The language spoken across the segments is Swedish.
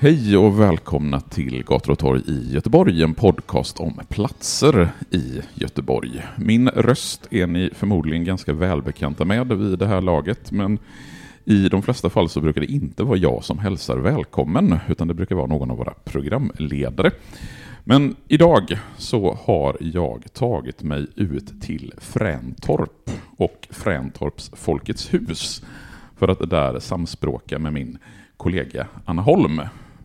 Hej och välkomna till Gator och torg i Göteborg, en podcast om platser i Göteborg. Min röst är ni förmodligen ganska välbekanta med vid det här laget, men i de flesta fall så brukar det inte vara jag som hälsar välkommen, utan det brukar vara någon av våra programledare. Men idag så har jag tagit mig ut till Fräntorp och Fräntorps Folkets hus för att där samspråka med min kollega Anna Holm.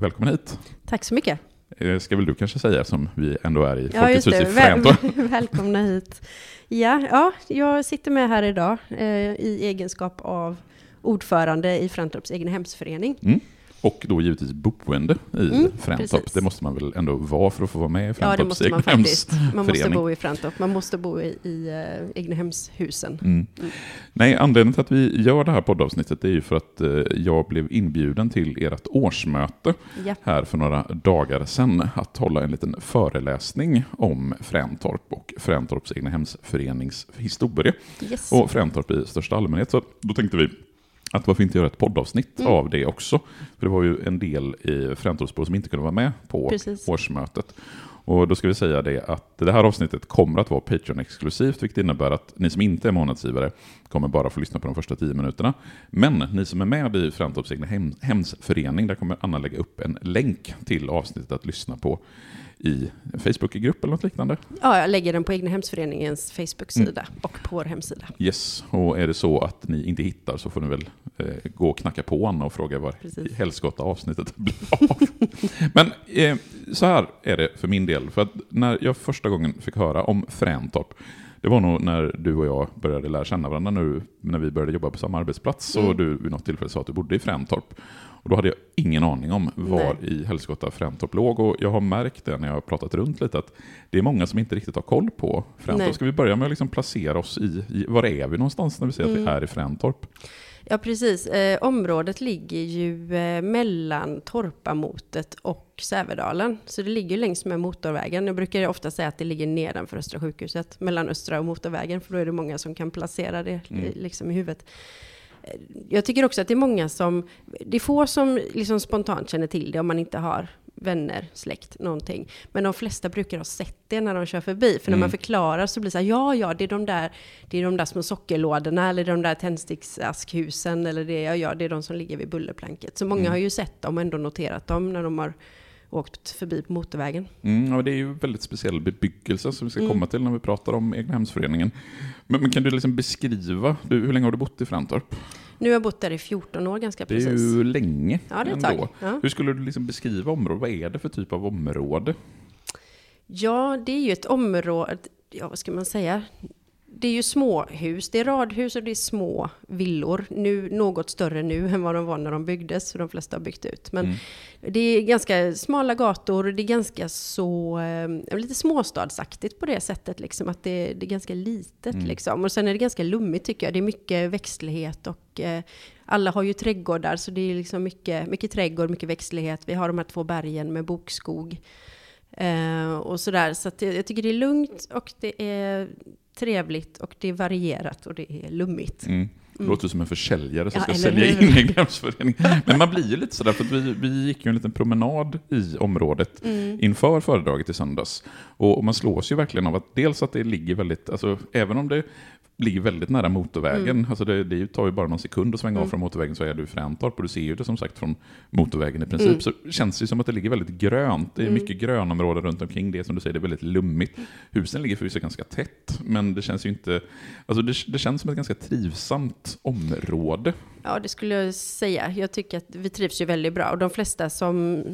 Välkommen hit. Tack så mycket. Eh, Ska väl du kanske säga som vi ändå är i Ja, Folkets hus i Fräntorp. Väl, välkomna hit. Ja, ja, jag sitter med här idag eh, i egenskap av ordförande i Fräntorps egnahemsförening. Mm. Och då givetvis boende i Mm, Fräntorp. precis. Det måste man väl ändå vara för att få vara med i Ja, det Fräntorps måste man faktiskt. Man måste bo i Fräntorp. Man måste bo i, i eh, egnahemshusen. Mm. Nej, anledningen till att vi gör det här poddavsnittet är ju för att eh, jag blev inbjuden till ert årsmöte Ja, här för några dagar sedan att hålla en liten föreläsning om Fräntorp och Fräntorps egnahemsförenings historia yes. och Fräntorp i största allmänhet. Så då tänkte vi att varför inte göra ett poddavsnitt Mm. av det också? För det var ju en del i Fräntorpsbor som inte kunde vara med på Precis. årsmötet. Och då ska vi säga det att det här avsnittet kommer att vara Patreon-exklusivt, vilket innebär att ni som inte är månadsgivare kommer bara få lyssna på de första tio minuterna. Men ni som är med i Fräntorps egna hem, hemsförening, där kommer Anna lägga upp en länk till avsnittet att lyssna på i en Facebookgrupp eller något liknande. Ja, jag lägger den på egnahemsföreningens Facebook-sida Mm. och på vår hemsida. Yes, och är det så att ni inte hittar så får ni väl gå och knacka på Anna och fråga var Precis. i helskotta avsnittet blir av. Men eh, så här är det för min del, för att när jag första gången fick höra om Fräntorp, det var nog när du och jag började lära känna varandra nu, när vi började jobba på samma arbetsplats, och Mm. du vid något tillfälle sa att du bodde i Fräntorp. Och då hade jag ingen aning om var Nej. i helskotta Fräntorp låg, och jag har märkt det när jag har pratat runt lite, att det är många som inte riktigt har koll på Fräntorp. Nej. Ska vi börja med att liksom placera oss i, i, var är vi någonstans när vi säger att vi Mm. är i Fräntorp? Ja, precis. Eh, området ligger ju eh, mellan Torpamotet och Sävedalen. Så det ligger längs med motorvägen. Jag brukar ofta säga att det ligger nedanför Östra sjukhuset, mellan Östra och motorvägen, för då är det många som kan placera det Mm. eh, liksom i huvudet. Jag tycker också att det är många som, det är få som liksom spontant känner till det om man inte har vänner, släkt, någonting. Men de flesta brukar ha sett det när de kör förbi. För när Mm. man förklarar så blir det så här, ja, ja, det är de där, det är de där små sockerlådorna, eller de där tändsticksaskhusen, eller det, ja, ja, det är de som ligger vid bullerplanket. Så många Mm. har ju sett dem och ändå noterat dem när de har åkt förbi på motorvägen. Mm, ja, det är ju väldigt speciell bebyggelse som vi ska Mm. komma till när vi pratar om egnahemsföreningen. Men, men kan du liksom beskriva, du, hur länge har du bott i Fräntorp? Nu har jag bott där i 14 år ganska Det är precis. ju länge Ja, det är ändå. tag. Ja. Hur skulle du liksom beskriva området? Vad är det för typ av område? Ja, det är ju ett område, ja vad ska man säga? Det är ju småhus, det är radhus och det är små villor. Nu något större nu än vad de var när de byggdes, för de flesta har byggt ut. Men Mm. det är ganska smala gator, det är ganska så, eh, lite småstadsaktigt på det sättet liksom, att det, det är ganska litet Mm. liksom. Och sen är det ganska lummigt tycker jag, det är mycket växtlighet och eh, alla har ju trädgårdar, så det är liksom mycket, mycket trädgård, mycket växtlighet. Vi har de här två bergen med bokskog. Eh, och sådär. Så jag, jag tycker det är lugnt och det är trevligt och det är varierat och det är lummigt. Mm. Det Mm. låter som en försäljare som Ja, ska sälja hur? in egnahemsföreningen. Men man blir ju lite sådär, för att vi, vi gick ju en liten promenad i området Mm. inför föredraget i söndags. Och, och man slås ju verkligen av att dels att det ligger väldigt, alltså även om det ligger väldigt nära motorvägen. Mm. Alltså det, det tar ju bara någon sekund att svänga av Mm. från motorvägen så är du i Fräntorp och du ser ju det som sagt från motorvägen i princip. Mm. Så känns det som att det ligger väldigt grönt. Det är Mm. mycket grönområden runt omkring det som du säger, det är väldigt lummigt. Husen ligger förvisso ganska tätt, men det känns ju inte... Alltså det, det känns som ett ganska trivsamt område. Ja, det skulle jag säga. Jag tycker att vi trivs ju väldigt bra. Och de flesta som,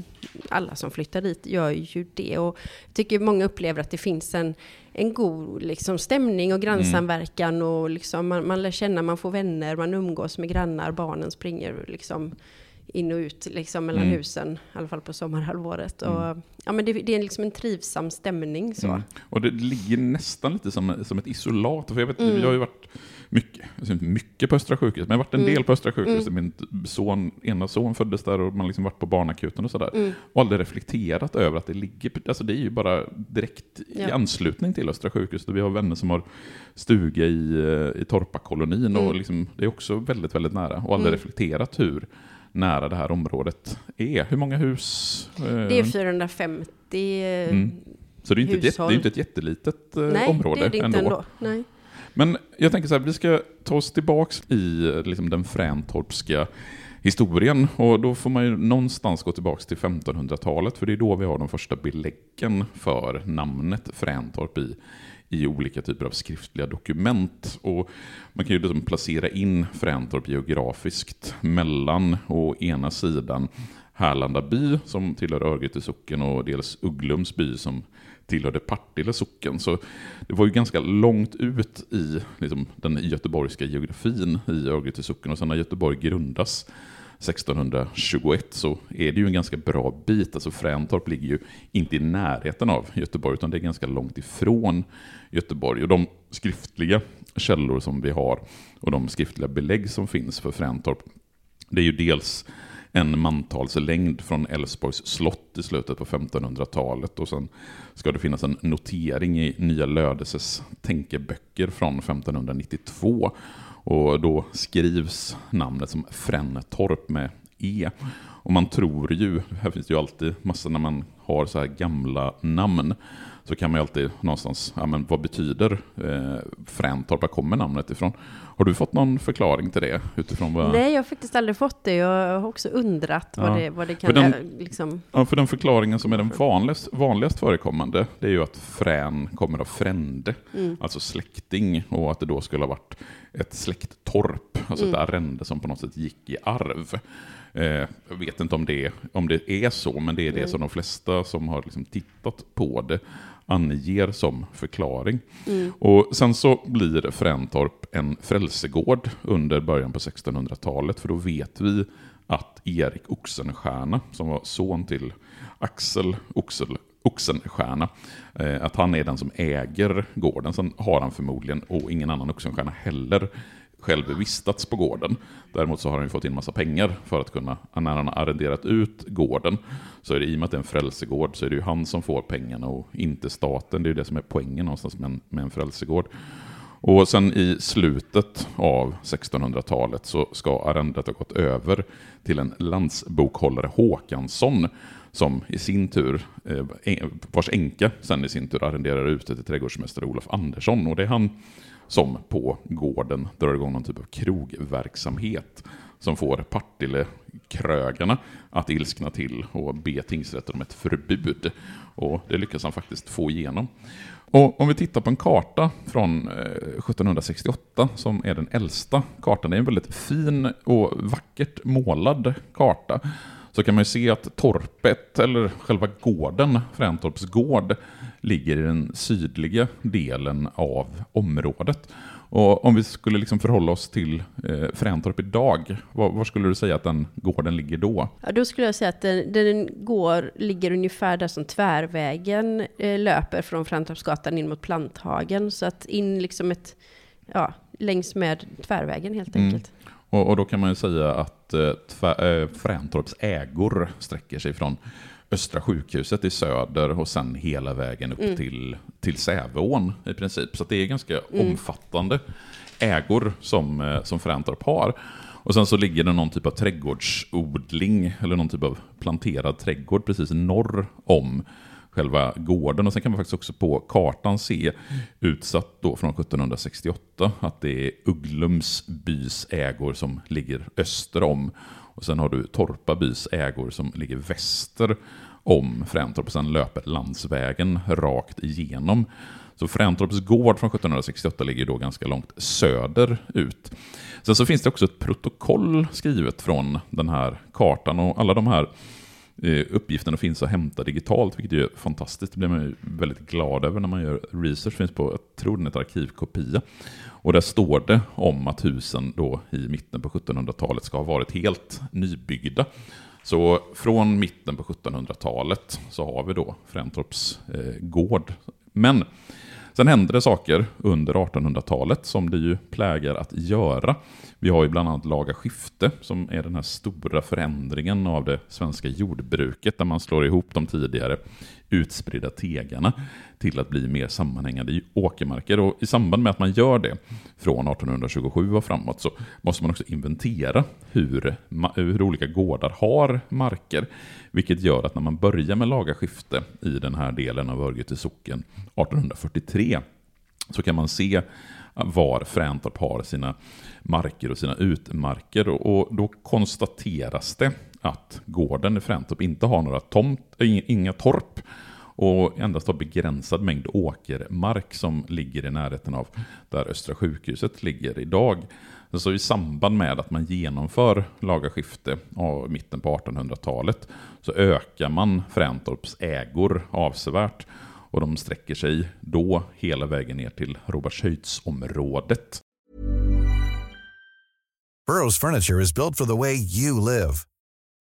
alla som flyttar dit gör ju det. Och jag tycker många upplever att det finns en, en god liksom, stämning och grannsamverkan. Och liksom, man, man lär känna, man får vänner, man umgås med grannar, barnen springer liksom in och ut liksom, mellan Mm. husen. I alla fall på sommarhalvåret. Mm. Och, ja, men det, det är liksom en trivsam stämning. Så. Mm. Och det ligger nästan lite som, som ett isolat. För jag vet, Mm. Jag har ju varit mycket, alltså inte mycket på Östra sjukhus, men jag har varit en Mm. del på Östra sjukhus. Mm. Min son, ena son föddes där och man liksom varit på barnakuten och sådär. Mm. Och aldrig reflekterat över att det ligger, alltså det är ju bara direkt i Ja. anslutning till Östra sjukhus. Där vi har vänner som har stuga i, eh, i Torpakolonin och Mm. liksom, det är också väldigt, väldigt nära. Och aldrig Mm. reflekterat hur nära det här området är. Hur många hus? eh, Det är 450 Mm. Så det är inte, ett, jätte- det är inte ett jättelitet eh, Nej, område det är det inte ändå. ändå. Nej. Men jag tänker så här, vi ska ta oss tillbaks i liksom, den fräntorpska historien. Och då får man ju någonstans gå tillbaka till 1500-talet, för det är då vi har de första beläggen för namnet Fräntorp i, i olika typer av skriftliga dokument. Och man kan ju liksom placera in Fräntorp geografiskt mellan å ena sidan Härlanda by som tillhör Örgryte socken och dels Ugglums by som tillhörde Partille socken. Så det var ju ganska långt ut i liksom, den göteborgska geografin i Örgryte socken. Och sen när Göteborg grundas 1621 så är det ju en ganska bra bit. Alltså Fräntorp ligger ju inte i närheten av Göteborg utan det är ganska långt ifrån Göteborg. Och de skriftliga källor som vi har och de skriftliga belägg som finns för Fräntorp det är ju dels en mantalslängd från Älvsborgs slott i slutet på 1500-talet och sen ska det finnas en notering i Nya Lödeses tänkeböcker från 1592 och då skrivs namnet som Frännetorp med E. Och man tror ju, här finns det ju alltid massor när man har så här gamla namn, så kan man ju alltid någonstans, ja men vad betyder eh, Fräntorp, var kommer namnet ifrån? Har du fått någon förklaring till det? Utifrån vad... Nej, jag har faktiskt aldrig fått det. Jag har också undrat vad, Ja. det, vad det För kan... den- äh, liksom, Ja, för den förklaringen som är den vanligast, vanligast förekommande, det är ju att frän kommer av frände, mm, alltså släkting, och att det då skulle ha varit ett släkttorp, alltså Mm. ett arrende som på något sätt gick i arv. Eh, jag vet inte om det, om det är så, men det är det Mm. som de flesta som har liksom tittat på det anger som förklaring. mm, Och sen så blir Fräntorp en frälsegård under början på 1600-talet, för då vet vi att Erik Oxenstierna, som var son till Axel Oxel, Oxenstierna, eh, att han är den som äger gården. Sen har han förmodligen, och ingen annan Oxenstierna heller, själv vistats på gården. Däremot så har han ju fått in massa pengar för att kunna, när han har arrenderat ut gården, så är det i och med att det är en frälsegård så är det ju han som får pengarna och inte staten. Det är ju det som är poängen någonstans med en, med en frälsegård. Och sen i slutet av 1600-talet så ska arrendet ha gått över till en landsbokhållare Håkansson som i sin tur, eh, vars änka sen i sin tur arrenderar ut det till trädgårdsmästare Olof Andersson. Och det är han som på gården drar igång någon typ av krogverksamhet som får Partille-krögarna att ilskna till och be tingsrätten om ett förbud. Och det lyckas han faktiskt få igenom. Och om vi tittar på en karta från eh, 1768 som är den äldsta kartan, det är en väldigt fin och vackert målad karta, så kan man ju se att torpet, eller själva gården, Fräntorps gård, ligger i den sydliga delen av området. Och om vi skulle liksom förhålla oss till eh, Fräntorp idag, var, var skulle du säga att den gården ligger då? ja, då skulle jag säga att den, den går, ligger ungefär där som tvärvägen eh, löper från Frantorpsgatan in mot Planthagen. Så att in liksom ett, ja, längs med tvärvägen helt Mm. Och, och då kan man ju säga att eh, tvär, eh, Fräntorps ägor sträcker sig från Östra sjukhuset i söder och sen hela vägen upp Mm. till, till Säveån i princip. Så det är ganska Mm. omfattande ägor som, eh, som Fräntorp har. Och sen så ligger det någon typ av trädgårdsodling eller någon typ av planterad trädgård precis norr om själva gården. Och sen kan man faktiskt också på kartan se, utsatt då från 1768, att det är Ugglums bys ägor som ligger öster om. Och sen har du Torpa bys ägor som ligger väster om Fräntorp och sen löper landsvägen rakt igenom. Så Fräntorps gård från 1768 ligger då ganska långt söderut. Sen så finns det också ett protokoll skrivet från den här kartan och alla de här Eh, uppgifterna finns att hämta digitalt, vilket är fantastiskt. Det blir man väldigt glad över när man gör research. finns på, jag tror den är ett arkivkopia. Och där står det om att husen då i mitten på 1700-talet ska ha varit helt nybyggda. Så från mitten på 1700-talet så har vi då Fräntorps eh, gård. Men sen hände det saker under 1800-talet som det ju plägar att göra. Vi har ju bland annat laga skifte som är den här stora förändringen av det svenska jordbruket där man slår ihop de tidigare utspridda tegarna till att bli mer sammanhängande åkermarker. Och I samband med att man gör det från 1827 och framåt så måste man också inventera hur, hur olika gårdar har marker. Vilket gör att när man börjar med laga skifte i den här delen av Örgryte socken 1843 så kan man se var Fräntorp har sina marker och sina utmarker. Och då konstateras det att gården i Fräntorp inte har några tomt, eh, inga torp och endast har begränsad mängd åkermark som ligger i närheten av där Östra sjukhuset ligger idag. Så i samband med att man genomför lagaskifte av mitten på 1800-talet så ökar man Fräntorps ägor avsevärt och de sträcker sig då hela vägen ner till Robertshöjdsområdet. Burrows furniture is built for the way you live.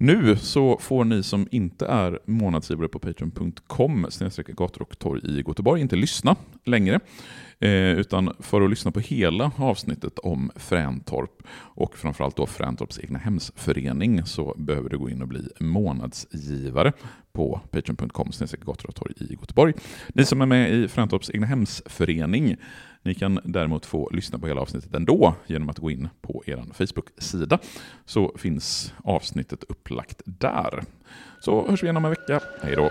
Nu så får ni som inte är månadsgivare på patreon.com gator och torg i Göteborg inte lyssna längre. Eh, utan för att lyssna på hela avsnittet om Fräntorp och framförallt då Fräntorps egna hemsförening så behöver du gå in och bli månadsgivare på patreon.com gator i Göteborg. Ni som är med i Fräntorps egnahemsförening ni kan däremot få lyssna på hela avsnittet ändå genom att gå in på er Facebook-sida. Så finns avsnittet upplagt där. Så hörs vi igen om en vecka. Hej då!